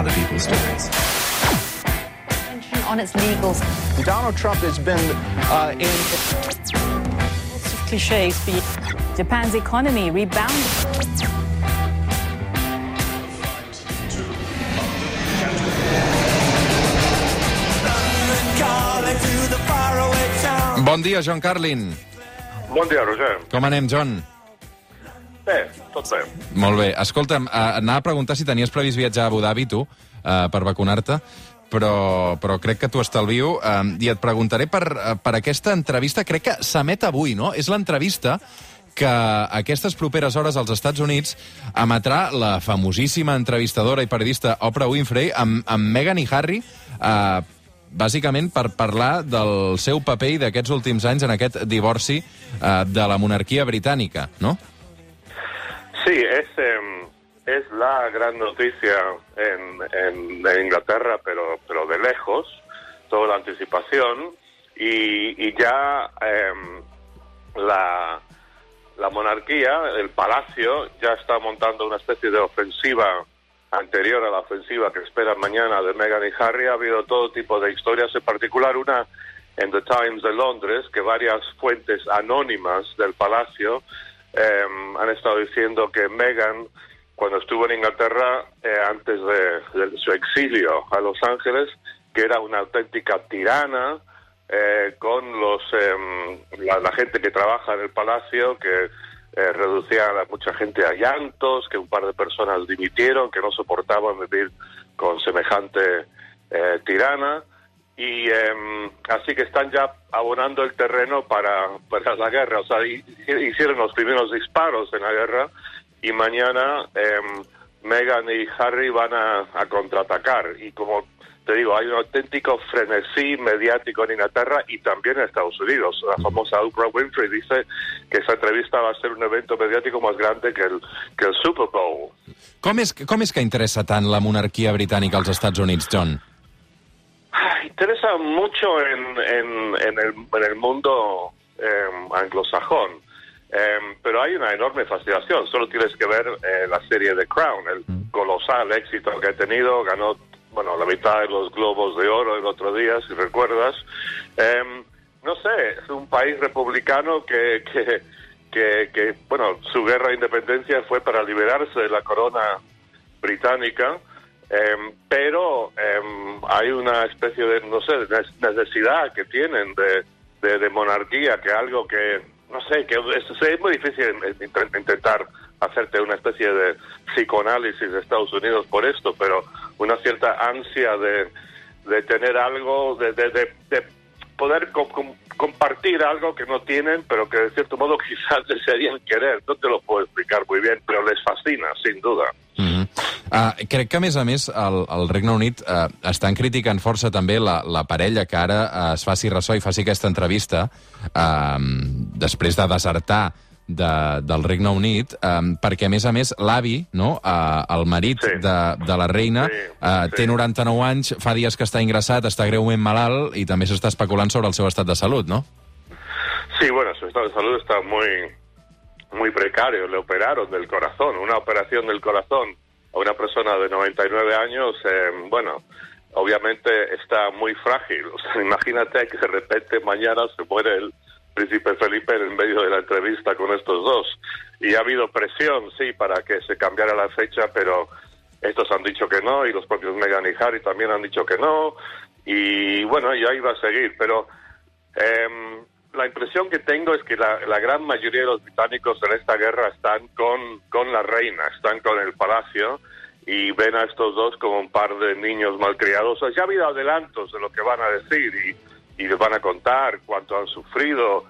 other people's stories. On its legals. Donald Trump has been uh, in. Lots of cliches for you. Japan's economy rebounded. Bon dia, John Carlin. Bon dia, Roger. Com anem, John? Bé, tot bé. Molt bé. Escolta'm, eh, anava a preguntar si tenies previst viatjar a Abu Dhabi, tu, eh, per vacunar-te, però, però crec que t'ho estalvio eh, i et preguntaré per, eh, per aquesta entrevista. Crec que s'emet avui, no? És l'entrevista que aquestes properes hores als Estats Units emetrà la famosíssima entrevistadora i periodista Oprah Winfrey amb, amb Meghan i Harry eh, bàsicament per parlar del seu paper i d'aquests últims anys en aquest divorci eh, de la monarquia britànica, no? Sí, es, eh, es la gran noticia en, en, Inglaterra, pero, pero de lejos, toda la anticipación, y, y ya eh, la, la monarquía, el palacio, ya está montando una especie de ofensiva anterior a la ofensiva que espera mañana de Meghan y Harry. Ha habido todo tipo de historias, en particular una en The Times de Londres, que varias fuentes anónimas del palacio eh, han estado diciendo que Meghan, cuando estuvo en Inglaterra, eh, antes de, su exilio a Los Ángeles, que era una auténtica tirana eh, con los la, la, gente que trabaja en el palacio, que reducía a mucha gente a llantos, que un par de personas dimitieron, que no soportaban vivir con semejante tirana y eh, así que están ya abonando el terreno para, para la guerra. O sea, hicieron los primeros disparos en la guerra y mañana eh, Meghan y Harry van a, a, contraatacar. Y como te digo, hay un auténtico frenesí mediático en Inglaterra y también en Estados Unidos. La famosa Oprah Winfrey dice que esa entrevista va a ser un evento mediático más grande que el, que el Super Bowl. Com és, com és que interessa tant la monarquia britànica als Estats Units, John? Interesa mucho en, en, en, el, en el, mundo eh, anglosajón, eh, pero hay una enorme fascinación. Solo tienes que ver eh, la serie The Crown, el colosal éxito que ha tenido, ganó bueno la mitad de los globos de oro el otro día, si recuerdas. no sé, es un país republicano que, que, que, que, bueno, su guerra de independencia fue para liberarse de la corona británica eh, pero eh, hay una especie de, no sé, necesidad que tienen de, de, de, monarquía, que algo que, no sé, que es, es muy difícil intentar hacerte una especie de psicoanálisis de Estados Unidos por esto, pero una cierta ansia de, de tener algo, de, de, de poder com compartir algo que no tienen, pero que de cierto modo quizás desearían querer. No te lo puedo explicar muy bien, pero les fascina, sin duda. Mm -hmm. uh, crec que, a més a més, el, el Regne Unit uh, estan criticant força també la, la parella que ara uh, es faci ressò i faci aquesta entrevista uh, després de desertar de, del Regne Unit, um, perquè, a més a més, l'avi, no, uh, el marit Sí. de, de la reina, Sí, uh, sí. té 99 anys, fa dies que està ingressat, està greument malalt i també s'està especulant sobre el seu estat de salut, no? Sí, bueno, su estado de salud está muy, muy precario. Le operaron del corazón, una operación del corazón a una persona de 99 años, eh, bueno, obviamente está muy frágil. O sea, imagínate que de repente mañana se muere el príncipe Felipe en medio entrevista con estos dos. Y ha habido presión, sí, para que se cambiara la fecha, pero estos han dicho que no y los propios Meghan y Harry también han dicho que no. Y bueno, ya iba a seguir, pero em, la impresión que tengo es que la, la gran mayoría de los británicos en esta guerra están con, con la reina, están con el palacio y ven a estos dos como un par de niños malcriados. O sea, ya ha habido adelantos de lo que van a decir y, y les van a contar cuánto han sufrido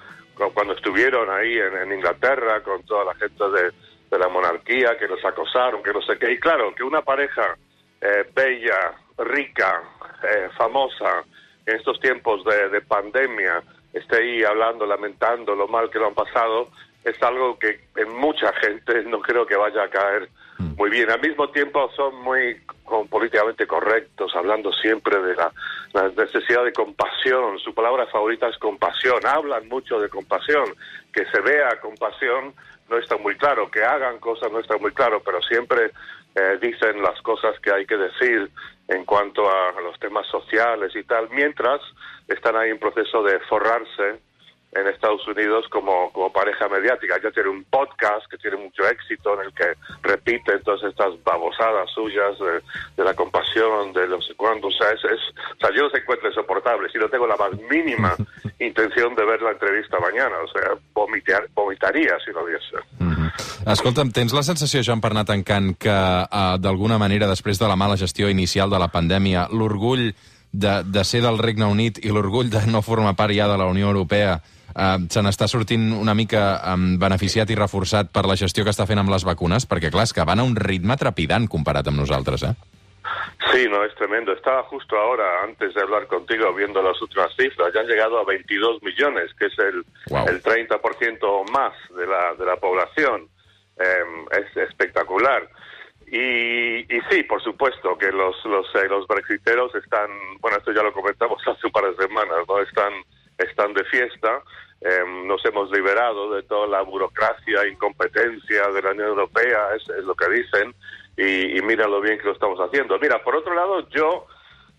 cuando estuvieron ahí en, en Inglaterra con toda la gente de, de la monarquía que los acosaron, que no sé qué. Y claro, que una pareja eh, bella, rica, eh, famosa, en estos tiempos de, de pandemia, esté ahí hablando, lamentando lo mal que lo han pasado, es algo que en mucha gente no creo que vaya a caer muy bien. Al mismo tiempo son muy como políticamente correctos, hablando siempre de la, la necesidad de compasión. Su palabra favorita es compasión. Hablan mucho de compasión. Que se vea compasión no está muy claro, que hagan cosas no está muy claro, pero siempre eh, dicen las cosas que hay que decir en cuanto a los temas sociales y tal, mientras están ahí en proceso de forrarse en Estados Unidos como, como pareja mediática. Ya tiene un podcast que tiene mucho éxito en el que repite todas estas babosadas suyas de, de la compasión, de los cuando, o sea, es, es, o sea, yo los encuentro insoportables y no tengo la más mínima intención de ver la entrevista mañana, o sea, vomitar, vomitaría si lo viese. Escolta'm, tens la sensació, Joan, per anar tancant, que uh, d'alguna manera, després de la mala gestió inicial de la pandèmia, l'orgull de, de ser del Regne Unit i l'orgull de no formar part ja de la Unió Europea uh, se n'està sortint una mica um, beneficiat i reforçat per la gestió que està fent amb les vacunes? Perquè, clar, és que van a un ritme trepidant comparat amb nosaltres, eh? Sí, no, es tremendo. Estaba justo ahora, antes de hablar contigo, viendo las últimas cifras. Ya han llegado a 22 millones, que es el, Wow. el 30% más de la, de la población. Eh, es espectacular. Y, y sí, por supuesto que los, los, eh, los brexiteros están, bueno, esto ya lo comentamos hace un par de semanas, ¿no? Están de fiesta. Eh, nos hemos liberado de toda la burocracia, incompetencia de la Unión Europea, es, lo que dicen, y, mira lo bien que lo estamos haciendo. Mira, por otro lado, yo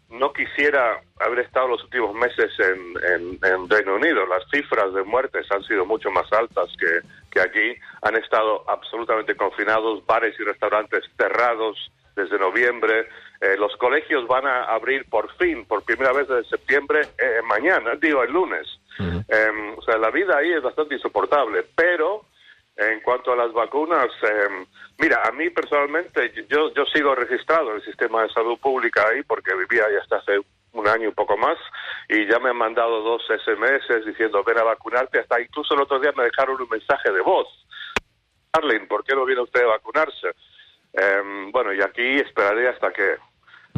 no quisiera haber estado los últimos meses en, en, en Reino Unido. Las cifras de muertes han sido mucho más altas que, que aquí. Han estado absolutamente confinados, bares y restaurantes cerrados desde noviembre. Eh, los colegios van a abrir por fin, por primera vez desde septiembre, eh, mañana, digo, el lunes. Eh, o sea, la vida ahí es bastante insoportable, pero en cuanto a las vacunas, eh, mira, a mí personalmente, yo, yo sigo registrado en el sistema de salud pública ahí porque vivía ahí hasta hace un año y poco más y ya me han mandado dos SMS diciendo ven a vacunarte, hasta incluso el otro día me dejaron un mensaje de voz. Arlene, ¿por qué no viene usted a vacunarse? Eh, bueno, y aquí esperaré hasta que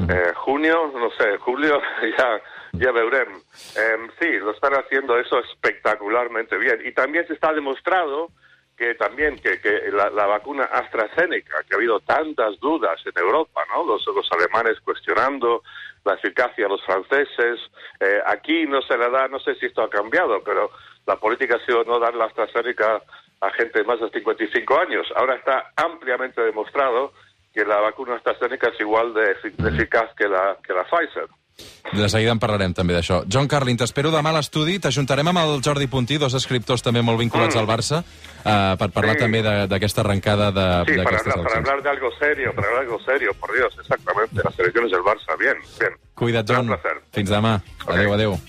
eh, junio, no sé, julio, ya, ya veremos. Eh, sí, lo están haciendo eso espectacularmente bien. Y también se está demostrado que también que, que la, la vacuna AstraZeneca, que ha habido tantas dudas en Europa, ¿no? Los, los alemanes cuestionando la eficacia de los franceses. Eh, aquí no se le da, no sé si esto ha cambiado, pero la política ha sido no dar la AstraZeneca a gente de más de 55 años. Ahora está ampliamente demostrado que la vacuna AstraZeneca és igual de, efic- d'eficaç que la, que la Pfizer. De seguida en parlarem també d'això. John Carlin, t'espero demà a l'estudi. T'ajuntarem amb el Jordi Puntí, dos escriptors també molt vinculats al Barça, eh, per parlar Sí. també de- d'aquesta arrencada de- Sí, para d'aquestes hablar, para eleccions. hablar de algo serio, para hablar de algo serio, por Dios, exactamente. Las elecciones del Barça, bien, bien. Cuida't, John. Fins demà. Adéu, adéu.